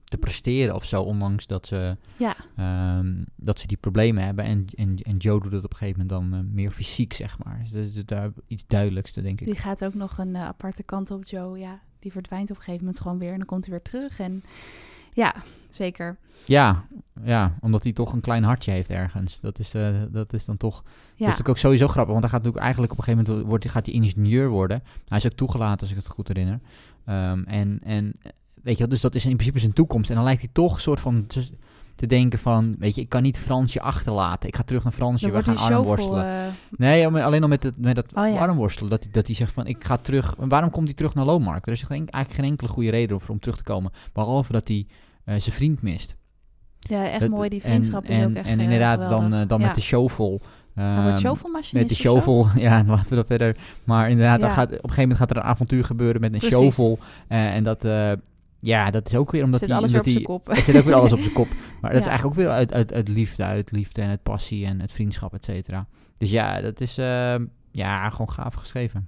Speaker 2: te presteren of zo. Ondanks dat ze
Speaker 1: Ja,
Speaker 2: Ehm, dat ze die problemen hebben. En, en, en Joe doet het op een gegeven moment dan eh, meer fysiek, zeg maar. Dus dat is daar iets duidelijkste, denk ik.
Speaker 1: die gaat ook nog een eh, aparte kant op, Joe. Ja, die verdwijnt op een gegeven moment gewoon weer. En dan komt hij weer terug. En ja, zeker.
Speaker 2: Ja, ja, omdat hij toch een klein hartje heeft ergens. Dat is, eh, dat is dan toch... Dat is
Speaker 1: Ja,
Speaker 2: natuurlijk ook sowieso grappig. Want hij gaat natuurlijk eigenlijk op een gegeven moment... Wordt, hij- gaat hij ingenieur worden. Hij is ook toegelaten, als ik het goed herinner. Ehm, en, en weet je wel, dus dat is in principe zijn toekomst. En dan lijkt hij toch een soort van... te- denken van, weet je, ik kan niet Fransje achterlaten. Ik ga terug naar Fransje, we gaan
Speaker 1: hij
Speaker 2: arm
Speaker 1: zo
Speaker 2: worstelen.
Speaker 1: vol... eh,
Speaker 2: Nee, ja, alleen al met, het, met dat
Speaker 1: Oh, ja.
Speaker 2: armworstelen. Dat hij, dat hij zegt van, ik ga terug. En Waarom komt hij terug naar Loonmarkt? Er is eigenlijk geen enkele goede reden voor om terug te komen. Behalve dat hij eh, zijn vriend mist.
Speaker 1: ja, echt
Speaker 2: Dat-
Speaker 1: mooi. Die
Speaker 2: en-
Speaker 1: vriendschap is
Speaker 2: en,
Speaker 1: ook echt
Speaker 2: En
Speaker 1: eh,
Speaker 2: inderdaad, dan,
Speaker 1: geweldig.
Speaker 2: eh, dan
Speaker 1: Ja.
Speaker 2: met de shovel.
Speaker 1: Wordt
Speaker 2: ehm, met de shovel, ja, dan laten we dat verder. Maar inderdaad, dan gaat, op een gegeven moment gaat er een avontuur gebeuren met een
Speaker 1: Precies.
Speaker 2: shovel. eh, en dat, eh, ja, dat is ook weer omdat
Speaker 1: Zit
Speaker 2: hij...
Speaker 1: alles weer
Speaker 2: omdat
Speaker 1: op zijn
Speaker 2: hij-
Speaker 1: kop.
Speaker 2: Het zit ook weer alles op zijn kop. Maar dat is eigenlijk ook weer uit, uit, uit liefde, uit liefde en uit passie en het vriendschap, et cetera. Dus ja, dat is ehm, ja, gewoon gaaf geschreven.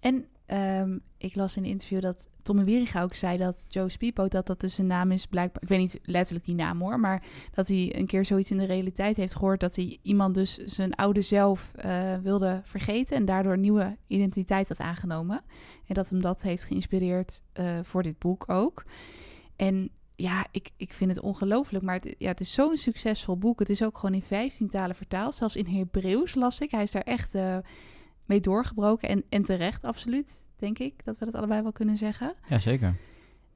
Speaker 1: En ehm, ik las in een interview dat Tommy Wieringa ook zei dat Joe Speedboat, dat dat dus zijn naam is, blijkbaar, ik weet niet letterlijk die naam hoor, maar dat hij een keer zoiets in de realiteit heeft gehoord dat hij iemand dus zijn oude zelf eh, wilde vergeten en daardoor een nieuwe identiteit had aangenomen. En dat hem dat heeft geïnspireerd eh, voor dit boek ook. En ja, ik, ik vind het ongelooflijk, maar het, ja, het is zo'n succesvol boek. Het is ook gewoon in 15 talen vertaald, zelfs in Hebreeuws las ik. Hij is daar echt eh, mee doorgebroken en, en terecht, absoluut, denk ik, dat we dat allebei wel kunnen zeggen.
Speaker 2: Jazeker.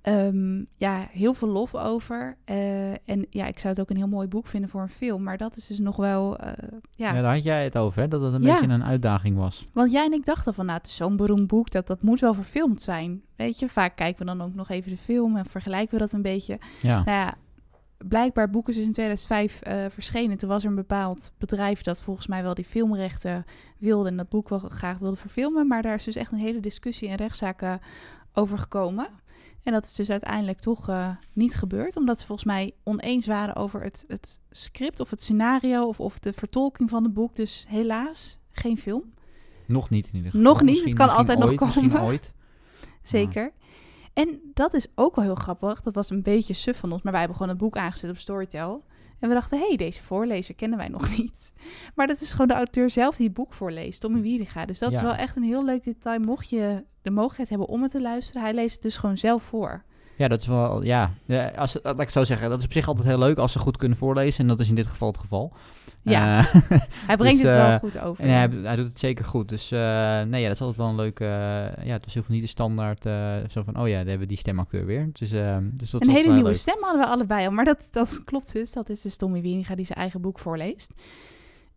Speaker 1: Ehm, ja, heel veel lof over. Eh, en ja, ik zou het ook een heel mooi boek vinden voor een film, maar dat is dus nog wel, eh,
Speaker 2: Ja.
Speaker 1: ja.
Speaker 2: daar had jij het over, hè? Dat het een
Speaker 1: Ja.
Speaker 2: beetje een uitdaging was.
Speaker 1: Want jij en ik dachten van, nou, het is zo'n beroemd boek, dat, dat moet wel verfilmd zijn. Weet je, vaak kijken we dan ook nog even de film en vergelijken we dat een beetje.
Speaker 2: Ja,
Speaker 1: Nou ja, blijkbaar boek is dus in 2005 eh, verschenen. Toen was er een bepaald bedrijf dat volgens mij wel die filmrechten wilde en dat boek wel graag wilde verfilmen. Maar daar is dus echt een hele discussie en rechtszaken over gekomen. En dat is dus uiteindelijk toch eh, niet gebeurd, omdat ze volgens mij oneens waren over het, het script of het scenario of, of de vertolking van het boek. Dus helaas geen film.
Speaker 2: nog niet in ieder geval.
Speaker 1: Nog niet, het kan altijd nog
Speaker 2: ooit,
Speaker 1: komen.
Speaker 2: ooit.
Speaker 1: Zeker. En dat is ook wel heel grappig. Dat was een beetje suf van ons. Maar wij hebben gewoon een boek aangezet op Storytel. En we dachten, hé, hey, deze voorlezer kennen wij nog niet. Maar dat is gewoon de auteur zelf die het boek voorleest. Tommy Wieringa. Dus dat is wel echt een heel leuk detail. Mocht je de mogelijkheid hebben om het te luisteren. Hij leest het dus gewoon zelf voor.
Speaker 2: Ja, dat is wel, ja. ja als, laat ik zo zeggen, dat is op zich altijd heel leuk als ze goed kunnen voorlezen. En dat is in dit geval het geval.
Speaker 1: Ja,
Speaker 2: Eh,
Speaker 1: hij brengt
Speaker 2: dus,
Speaker 1: het wel
Speaker 2: eh,
Speaker 1: goed over.
Speaker 2: en hij, hij doet het zeker goed. Dus eh, nee, ja, dat is altijd wel een leuke... eh, ja, het was heel veel niet de standaard eh, zo van... Oh ja, daar hebben we die stemacteur weer. Dus, eh, dus dat
Speaker 1: een hele nieuwe
Speaker 2: leuk.
Speaker 1: stem hadden we allebei al. Maar dat, dat klopt dus. Dat is dus Tommy Wieringa die zijn eigen boek voorleest.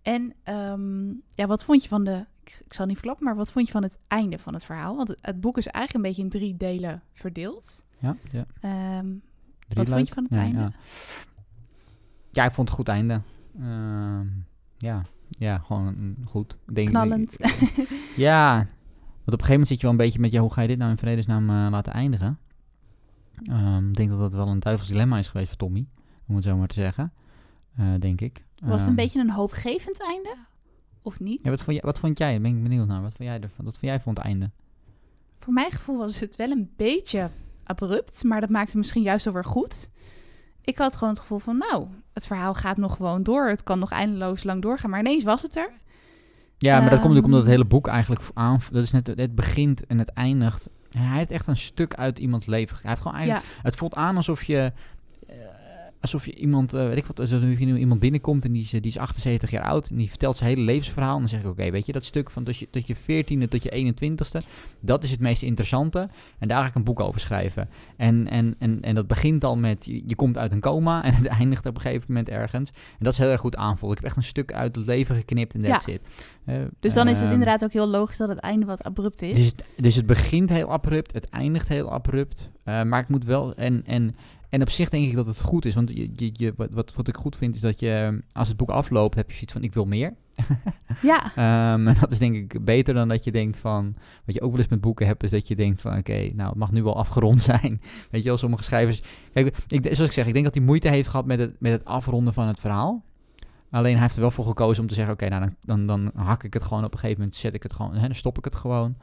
Speaker 1: En ehm, ja, wat vond je van de... Ik, zal niet verklappen, maar wat vond je van het einde van het verhaal? Want het, het boek is eigenlijk een beetje in drie delen verdeeld.
Speaker 2: Ja, ja.
Speaker 1: Ehm, wat vond je van het
Speaker 2: Ja,
Speaker 1: einde?
Speaker 2: Ja. Ja, ik vond het een goed einde. Ehm, ja, ja, gewoon goed. Ik Denk,
Speaker 1: Knallend.
Speaker 2: Ja, want op een gegeven moment zit je wel een beetje met... Ja, hoe ga je dit nou in vredesnaam eh, laten eindigen? Ehm, ik denk dat dat wel een duivels dilemma is geweest voor Tommy. Om het zo maar te zeggen. Eh, denk ik.
Speaker 1: Was het een beetje een hoopgevend einde? Of niet?
Speaker 2: Ja, wat, vond jij, wat vond jij? Ben ik benieuwd naar. Wat vond jij ervan? Wat vond jij van het einde?
Speaker 1: Voor mijn gevoel was het wel een beetje abrupt, maar dat maakte misschien juist wel weer goed. Ik had gewoon het gevoel van, nou, het verhaal gaat nog gewoon door. Het kan nog eindeloos lang doorgaan, maar ineens was het er.
Speaker 2: Ja, maar dat komt natuurlijk omdat het
Speaker 1: Ehm.
Speaker 2: hele boek eigenlijk aan... Dat is net, het begint en het eindigt. Hij heeft echt een stuk uit iemands leven. Hij heeft gewoon eigenlijk,
Speaker 1: Ja,
Speaker 2: Het voelt aan alsof je... alsof je iemand, eh, weet ik wat, alsof je nu iemand binnenkomt en die is, eh, die is 78 jaar oud en die vertelt zijn hele levensverhaal. En dan zeg ik, oké, weet je, dat stuk van dat je, dat je 14e tot je 21ste, dat is het meest interessante. En daar ga ik een boek over schrijven. En, en, en, en dat begint al met, je, je komt uit een coma en het eindigt op een gegeven moment ergens. En dat is heel erg goed aanvoeld. Ik heb echt een stuk uit het leven geknipt en that's it. Eh,
Speaker 1: dus dan is het
Speaker 2: ehm,
Speaker 1: inderdaad ook heel logisch dat het einde wat abrupt is.
Speaker 2: dus, het- dus het begint heel abrupt, het eindigt heel abrupt. maar ik moet wel. En, en, en op zich denk ik dat het goed is. Want je, je, je, wat, wat, wat ik goed vind is dat je. Als het boek afloopt, heb je zoiets van: ik wil meer.
Speaker 1: Ja,
Speaker 2: Ehm, en dat is denk ik beter dan dat je denkt van. Wat je ook wel eens met boeken hebt, is dat je denkt van: oké, nou, het mag nu wel afgerond zijn. Weet je wel, sommige schrijvers. Kijk, ik, zoals ik zeg, ik denk dat hij moeite heeft gehad met het, met het afronden van het verhaal. Alleen hij heeft er wel voor gekozen om te zeggen: oké, nou dan, dan, dan hak ik het gewoon op een gegeven moment, zet ik het gewoon, hè, dan stop ik het gewoon.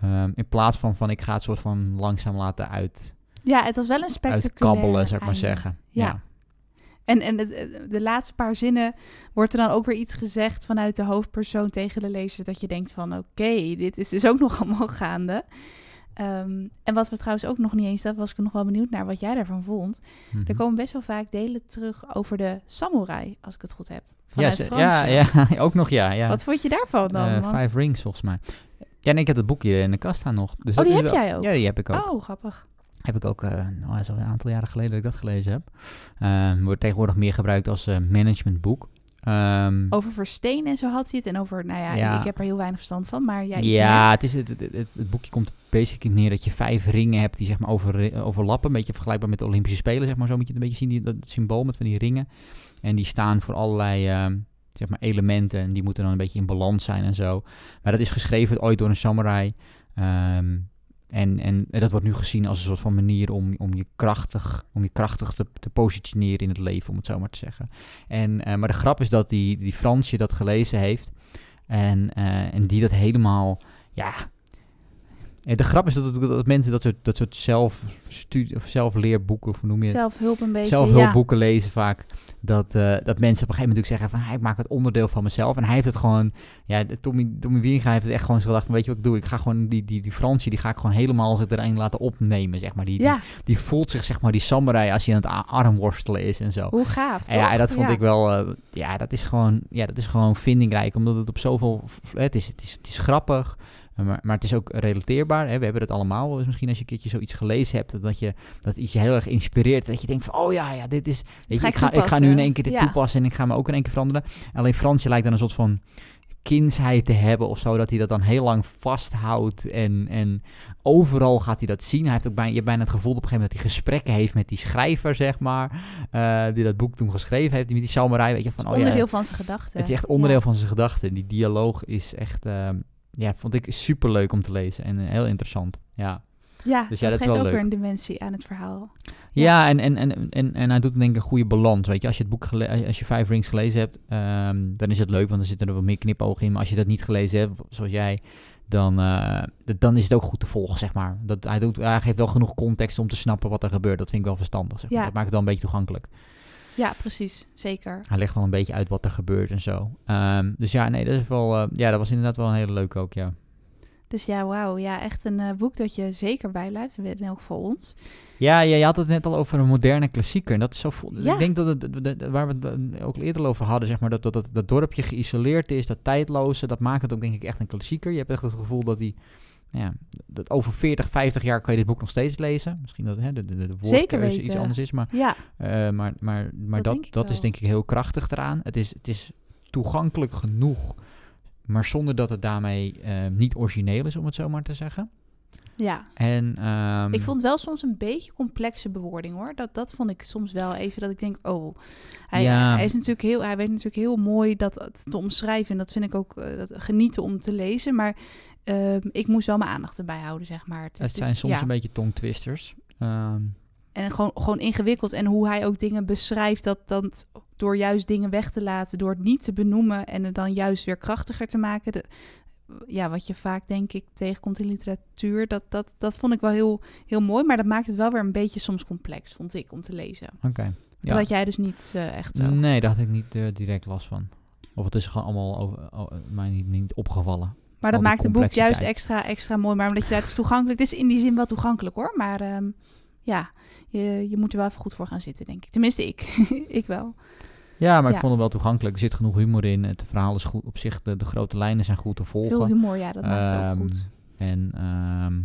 Speaker 2: Ehm, in plaats van van ik ga het soort van langzaam laten uit,
Speaker 1: ja, het was wel een spectaculair
Speaker 2: uitkabbelen, zou ik maar zeggen.
Speaker 1: Ja.
Speaker 2: Ja.
Speaker 1: En, en het, het- de laatste paar zinnen wordt er dan ook weer iets gezegd vanuit de hoofdpersoon tegen de lezer. Dat je denkt van oké, dit is dus ook nog allemaal gaande. Ehm, en wat we trouwens ook nog niet eens, dat was ik nog wel benieuwd naar wat jij daarvan vond.
Speaker 2: Mhm.
Speaker 1: Er komen best wel vaak delen terug over de samurai, als ik het goed heb. Vanuit Franse.
Speaker 2: ja, ja, ook nog ja. ja.
Speaker 1: Wat vond je daarvan dan?
Speaker 2: Eh,
Speaker 1: Want-
Speaker 2: Five Rings volgens mij. Ja, en ik heb het boekje in de kast staan nog. Dus
Speaker 1: Oh, die heb
Speaker 2: wel-
Speaker 1: jij ook?
Speaker 2: Ja, die heb ik ook.
Speaker 1: Oh, grappig.
Speaker 2: Heb ik ook, nou, is al een aantal jaren geleden dat ik dat gelezen heb. Ehm, wordt tegenwoordig meer gebruikt als eh, managementboek. Ehm,
Speaker 1: Over versteen en zo had hij het. En over, nou ja,
Speaker 2: Ja.
Speaker 1: ik heb er heel weinig verstand van, maar
Speaker 2: ja,
Speaker 1: meer.
Speaker 2: het, is, het, het, het, het boekje komt basically neer dat je vijf ringen hebt die zeg maar over, overlappen. Een beetje vergelijkbaar met de Olympische Spelen, zeg maar. Zo moet je het een beetje zien, die, dat symbool met van die ringen. En die staan voor allerlei ehm, zeg maar elementen en die moeten dan een beetje in balans zijn en zo. Maar dat is geschreven ooit door een samurai. Ehm, en, en dat wordt nu gezien als een soort van manier om, om je krachtig, om je krachtig te, te positioneren in het leven, om het zo maar te zeggen. En, eh, maar de grap is dat die, die Fransje dat gelezen heeft. En, eh, en die dat helemaal, ja... De grap is dat, dat, dat mensen dat soort, dat soort zelfstudie, of zelfleerboeken, of hoe noem je het?
Speaker 1: Zelfhulp een beetje.
Speaker 2: zelfhulpboeken lezen vaak. Dat, eh, dat mensen op een gegeven moment natuurlijk zeggen van... "Ah, ik maak het onderdeel van mezelf. En hij heeft het gewoon... Ja, Tommy, Tommy Wieringa heeft het echt gewoon zo gedacht van... Weet je wat ik doe? Ik ga gewoon die, die, die Fransje... Die ga ik gewoon helemaal als het erin laten opnemen, zeg maar. Die,
Speaker 1: Ja,
Speaker 2: die, die voelt zich, zeg maar, die samurai... als hij aan het armworstelen is en zo.
Speaker 1: hoe gaaf,
Speaker 2: En ja, en dat vond
Speaker 1: Ja.
Speaker 2: ik wel... eh, ja, dat is gewoon... Ja, dat is gewoon vindingrijk. Omdat het op zoveel... Het is, het is, het is grappig... Maar, maar het is ook relateerbaar. Hè? We hebben het allemaal. Dus misschien als je een keertje zoiets gelezen hebt, dat je dat iets je heel erg inspireert. Dat je denkt van, oh ja, ja, dit is. Weet je,
Speaker 1: ik
Speaker 2: ga, ik ga nu in één keer dit
Speaker 1: Ja.
Speaker 2: toepassen en ik ga me ook in één keer veranderen. Alleen Fransje lijkt dan een soort van kindsheid te hebben of zo, dat hij dat dan heel lang vasthoudt en, en overal gaat hij dat zien. Hij heeft ook bijna, je hebt bijna het gevoel op een gegeven moment dat hij gesprekken heeft met die schrijver, zeg maar, eh, die dat boek toen geschreven heeft, die met die samurai, weet je, van, oh ja,
Speaker 1: onderdeel van zijn gedachten.
Speaker 2: het is echt onderdeel
Speaker 1: Ja.
Speaker 2: van zijn gedachten. Die dialoog is echt, ehm, ja, vond ik super leuk om te lezen en eh, heel interessant. Ja,
Speaker 1: Ja,
Speaker 2: Dus ja,
Speaker 1: dat
Speaker 2: dat
Speaker 1: geeft ook
Speaker 2: leuk.
Speaker 1: weer een dimensie aan het verhaal.
Speaker 2: ja. en, en, en, en, en hij doet denk ik een goede balans. Weet je, als je het boek gele- als je Five Rings gelezen hebt, ehm, dan is het leuk, want dan zitten er wat meer knipogen in. Maar als je dat niet gelezen hebt, zoals jij, dan, eh, dan is het ook goed te volgen, zeg maar. Dat, hij, doet, hij geeft wel genoeg context om te snappen wat er gebeurt. Dat vind ik wel verstandig. Zeg maar.
Speaker 1: Ja.
Speaker 2: Dat maakt het wel een beetje toegankelijk.
Speaker 1: Ja, precies. Zeker.
Speaker 2: Hij legt wel een beetje uit wat er gebeurt en zo. Ehm, dus ja, nee, dat is wel, eh, ja, dat was inderdaad wel een hele leuke ook, ja.
Speaker 1: Dus ja, wauw. Ja, echt een eh, boek dat je zeker bijblijft. In elk geval ons.
Speaker 2: Ja, ja, je had het net al over een moderne klassieker. En dat is zo.
Speaker 1: Ja.
Speaker 2: Ik denk dat het, waar we het eh, ook eerder over hadden, zeg maar, dat, dat, dat, dat dorpje geïsoleerd is, dat tijdloze, dat maakt het ook denk ik echt een klassieker. Je hebt echt het gevoel dat die, ja, dat over 40, 50 jaar kan je dit boek nog steeds lezen. Misschien dat hè, de, de, de woordkeuze iets anders is, maar,
Speaker 1: Ja,
Speaker 2: eh, maar, maar, maar
Speaker 1: Dat
Speaker 2: dat, is denk ik heel krachtig eraan. Het is, het is toegankelijk genoeg, maar zonder dat het daarmee eh, niet origineel is, om het zo maar te zeggen.
Speaker 1: ja.
Speaker 2: En, ehm,
Speaker 1: Ik vond wel soms een beetje complexe bewoording hoor. Dat, dat vond ik soms wel even dat ik denk, oh, hij,
Speaker 2: Ja.
Speaker 1: hij is natuurlijk heel, hij weet natuurlijk heel mooi dat het te omschrijven. En dat vind ik ook eh, dat, genieten om te lezen. Maar ehm, ik moest wel mijn aandacht erbij houden, zeg maar. Het,
Speaker 2: het
Speaker 1: is-
Speaker 2: zijn soms
Speaker 1: ja.
Speaker 2: een beetje tongtwisters. Ehm,
Speaker 1: En gewoon, gewoon ingewikkeld. En hoe hij ook dingen beschrijft, dat dan door juist dingen weg te laten, door het niet te benoemen en het dan juist weer krachtiger te maken. De, ja, wat je vaak denk ik tegenkomt in literatuur, dat, dat, dat vond ik wel heel, heel mooi. Maar dat maakt het wel weer een beetje soms complex, vond ik, om te lezen.
Speaker 2: Oké.
Speaker 1: Dat
Speaker 2: Ja.
Speaker 1: had jij dus niet eh, echt zo.
Speaker 2: Nee, daar had ik niet eh, direct last van. Of het is gewoon allemaal over, oh, mij niet, niet opgevallen.
Speaker 1: Maar dat maakt het boek juist extra, extra mooi. Maar omdat je het is toegankelijk. Het is in die zin wel toegankelijk hoor. Maar ehm, ja, je, je moet er wel even goed voor gaan zitten, denk ik. Tenminste, ik. ik wel.
Speaker 2: Ja, maar ik vond het wel toegankelijk. Er zit genoeg humor in. Het verhaal is goed op zich. De, de grote lijnen zijn goed te volgen.
Speaker 1: Veel humor, ja, dat maakt het ook
Speaker 2: Ehm,
Speaker 1: goed.
Speaker 2: En ehm,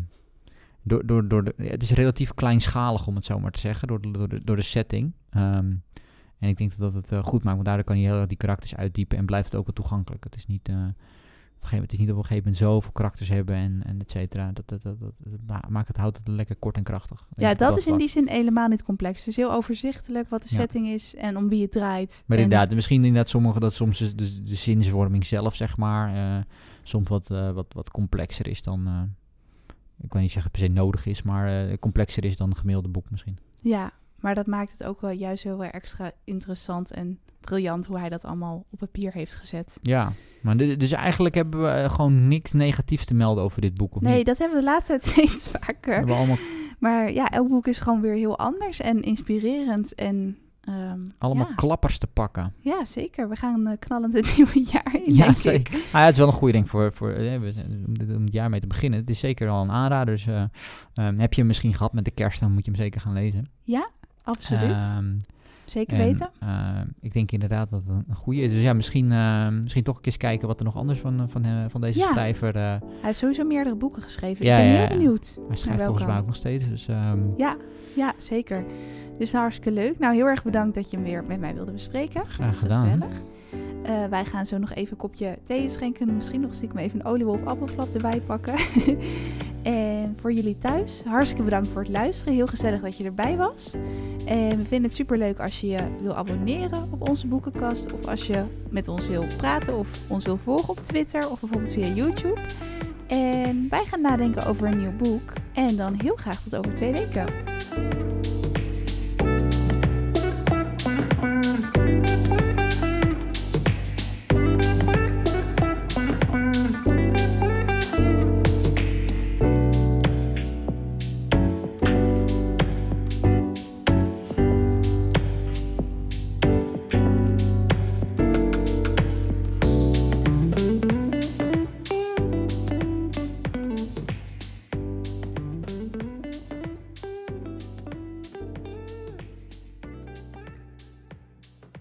Speaker 2: door, door, door de, het is relatief kleinschalig, om het zo maar te zeggen, door de, door de, door de setting. En ik denk dat dat het eh, goed maakt, want daardoor kan je heel erg die karakters uitdiepen en blijft het ook wel toegankelijk. Het is niet, eh, een gegeven moment, het is niet dat we op een gegeven moment zoveel karakters hebben en, en et cetera. Dat, dat, dat, dat, dat ma- maakt het, houdt het lekker kort en krachtig.
Speaker 1: Ja, dat is in die zin helemaal niet complex. Het is heel overzichtelijk wat de
Speaker 2: Ja.
Speaker 1: setting is en om wie het draait.
Speaker 2: Maar
Speaker 1: En-
Speaker 2: inderdaad, misschien inderdaad sommige dat soms de, de, de zinsvorming zelf, zeg maar, eh, soms wat, eh, wat, wat complexer is dan, eh, ik kan niet zeggen per se nodig is, maar complexer is dan een gemiddelde boek misschien.
Speaker 1: Ja, maar dat maakt het ook wel juist heel erg extra interessant en briljant hoe hij dat allemaal op papier heeft gezet.
Speaker 2: Ja, maar dus eigenlijk hebben we eh, gewoon niks negatiefs te melden over dit boek, of
Speaker 1: Nee,
Speaker 2: niet?
Speaker 1: dat hebben we de laatste tijd steeds
Speaker 2: We
Speaker 1: vaker.
Speaker 2: hebben allemaal,
Speaker 1: Maar ja, elk boek is gewoon weer heel anders en inspirerend. En ehm,
Speaker 2: allemaal
Speaker 1: ja.
Speaker 2: klappers te pakken.
Speaker 1: ja, zeker. We gaan eh, knallend het nieuwe jaar in,
Speaker 2: Ja, zeker. Ah, ja, het is wel een goede ding voor, voor eh, om, het jaar mee te beginnen. Het is zeker al een aanrader. Dus ehm, heb je hem misschien gehad met de kerst, dan moet je hem zeker gaan lezen.
Speaker 1: Absoluut.
Speaker 2: Ehm,
Speaker 1: zeker
Speaker 2: en,
Speaker 1: weten.
Speaker 2: eh, ik denk inderdaad dat het een goede is. Dus ja, misschien, eh, misschien toch eens kijken wat er nog anders van, eh, van, eh, van deze
Speaker 1: Ja.
Speaker 2: schrijver. eh,
Speaker 1: Hij heeft sowieso meerdere boeken geschreven.
Speaker 2: Ja,
Speaker 1: ik ben
Speaker 2: ja,
Speaker 1: heel
Speaker 2: ja.
Speaker 1: benieuwd.
Speaker 2: hij schrijft volgens mij ook nog steeds. Dus ehm,
Speaker 1: Ja, zeker. Dus hartstikke leuk. Nou, heel erg bedankt dat je hem weer met mij wilde bespreken.
Speaker 2: graag gedaan.
Speaker 1: Gezellig. Eh, wij gaan zo nog even een kopje thee schenken. Misschien nog stiekem even een oliewolf appelflap erbij pakken. en voor jullie thuis, hartstikke bedankt voor het luisteren. Heel gezellig dat je erbij was. En we vinden het super leuk als je je wil abonneren op onze boekenkast. Of als je met ons wil praten of ons wil volgen op Twitter of bijvoorbeeld via YouTube. En wij gaan nadenken over een nieuw boek. En dan heel graag tot over twee weken.